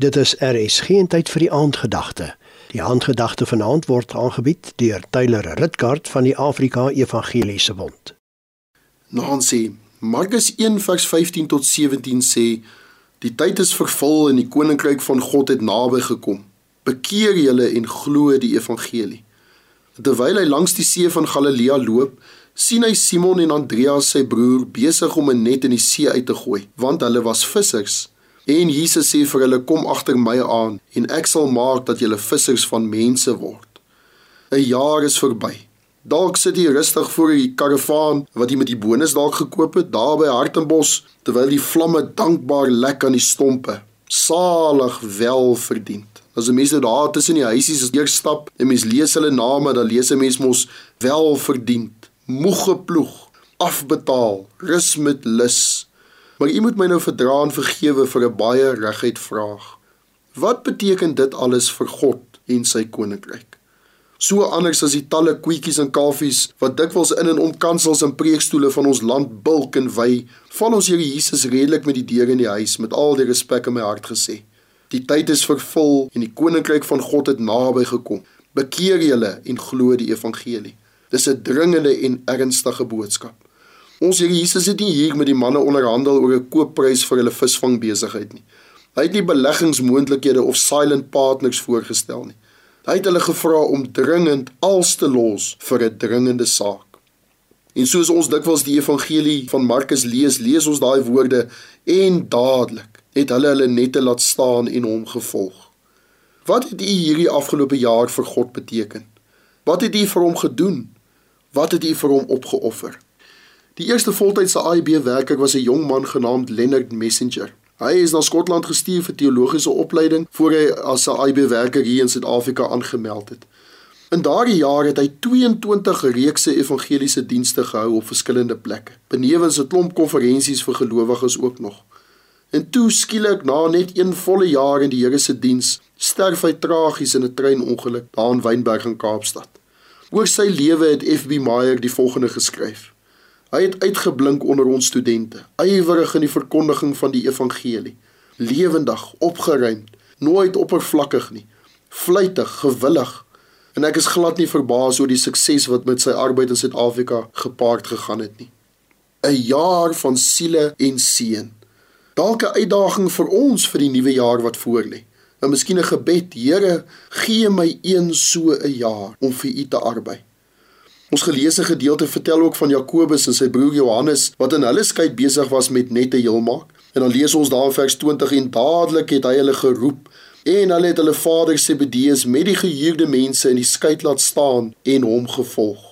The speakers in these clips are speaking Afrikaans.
Dit is RS geen tyd vir die aandgedagte. Die aandgedagte vanaand word aangebied deur Tyler Ritkaart van die Afrika Evangeliese Bond. Sê Markus 1 vers 15 tot 17 sê die tyd is vervul en die koninkryk van God het naby gekom. Bekeer julle en glo die evangelie. Terwyl hy langs die see van Galilea loop, sien hy Simon en Andreas sy broer besig om 'n net in die see uit te gooi, want hulle was vissers. En Jesus sê vir hulle: "Kom agter my aan en ek sal maak dat julle vissers van mense word." 'n Jaar is verby. Dalk sit jy rustig voor die karavaan wat jy met die bonus dalk gekoop het daar by Hartenbos terwyl die vlamme dankbaar lek aan die stompe. Salig wel verdien. As die mense daar tussen die huisies as eers stap en mens lees hulle name, dan lees 'n mens mos wel verdien. Moeg geploeg, afbetaal, rus met lus. Maar u moet my nou verdra en vergewe vir 'n baie reguit vraag. Wat beteken dit alles vir God en sy koninkryk? So anders as die talle koetjies en kalfies wat dikwels in en om kansels en preekstoele van ons land bulk en wy, val ons Here Jesus redelik met die deur in die huis met al die respek in my hart gesê. Die tyd is vervul en die koninkryk van God het naby gekom. Bekeer julle en glo die evangelie. Dis 'n dringende en ernstige boodskap. Ons Here Jesus het nie hier met die manne onderhandel oor 'n koopprys vir hulle visvangbesigheid nie. Hy het nie beleggingsmoontlikhede of silent partners voorgestel nie. Hy het hulle gevra om dringend als te los vir 'n dringende saak. En soos ons dikwels die evangelie van Markus lees, lees ons daai woorde en dadelik het hulle hulle nette laat staan en hom gevolg. Wat het u hierdie afgelope jaar vir God beteken? Wat het u vir hom gedoen? Wat het u vir hom opgeoffer? Die eerste voltydse AIB werker was 'n jong man genaamd Leonard Messenger. Hy is na Skotland gestuur vir teologiese opleiding voor hy as 'n AIB werker hier in Suid-Afrika aangemeld het. In daardie jaar het hy 22 reekse evangeliese dienste gehou op verskillende plekke, benewens 'n klomp konferensies vir gelowiges ook nog. En toe skielik na net een volle jaar in die Here se diens, sterf hy tragies in 'n treinongeluk daar in Wynberg in Kaapstad. Oor sy lewe het FB Meyer die volgende geskryf: Hy het uitgeblink onder ons studente, ywerig in die verkondiging van die evangelie, lewendig, opgeruimd, nooit oppervlakkig nie, vlytig, gewillig. En ek is glad nie verbaas oor die sukses wat met sy arbeid in Suid-Afrika gepaard gegaan het nie. 'n Jaar van siele en seën. Dalk 'n uitdaging vir ons vir die nuwe jaar wat voorlê. En miskien 'n gebed, Here, gee my een so 'n jaar om vir U te arbei. Ons geleesde gedeelte vertel ook van Jakobus en sy broer Johannes wat in hulle skei besig was met nette heelmaak. En dan lees ons daar in vers 20 en dadelik het hy hulle geroep en hulle het hulle vader Zebedeus met die gehuurde mense in die skei laat staan en hom gevolg.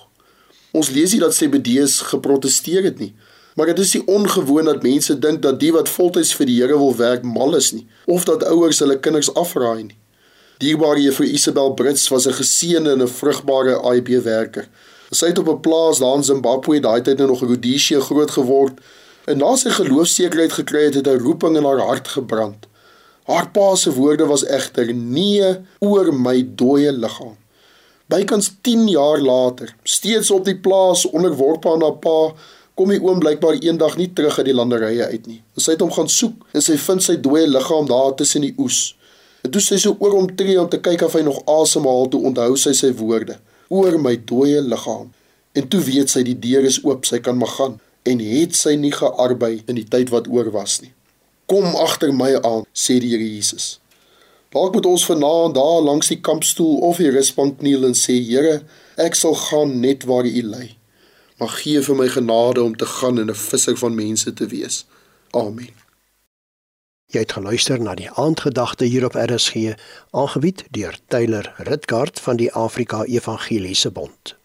Ons lees hier dat Zebedeus geprotesteer het nie. Maar dit is nie ongewoon dat mense dink dat die wat voltyds vir die Here wil werk mal is nie of dat ouers hulle kinders afraai nie. Dierbare juffrou Isabel Brits was 'n geseënde en 'n vrugbare IB werker. Sy het op 'n plaas daar in Zimbabwe daai tyd nog Rhodesia groot geword en na sy geloofsekerheid gekry het, het 'n roeping in haar hart gebrand. Haar pa se woorde was egter: "Nee oor my dooie liggaam." Bykans 10 jaar later, steeds op die plaas onderworpe aan haar pa, kom die oom blykbaar eendag nie terug uit die landerye uit nie. Sy het hom gaan soek en sy vind sy dooie liggaam daar tussen die oes. En toe sy so oor hom tree om te kyk of hy nog asemhaal, toe onthou sy sy woorde oor my dooie liggaam. En toe weet sy die deur is oop, sy kan maar gaan en het sy nie gearbei in die tyd wat oor was nie. Kom agter my aan, sê die Here Jesus. Dalk moet ons vanaand daar langs die kampstoel of die rusbank kniel en sê Here, ek sal gaan net waar U lei. Maar gee vir my genade om te gaan en 'n visser van mense te wees. Amen. Jy het geluister na die aandgedagte hier op RSG, aangebied deur Tyler Ritgard van die Afrika Evangeliese Bond.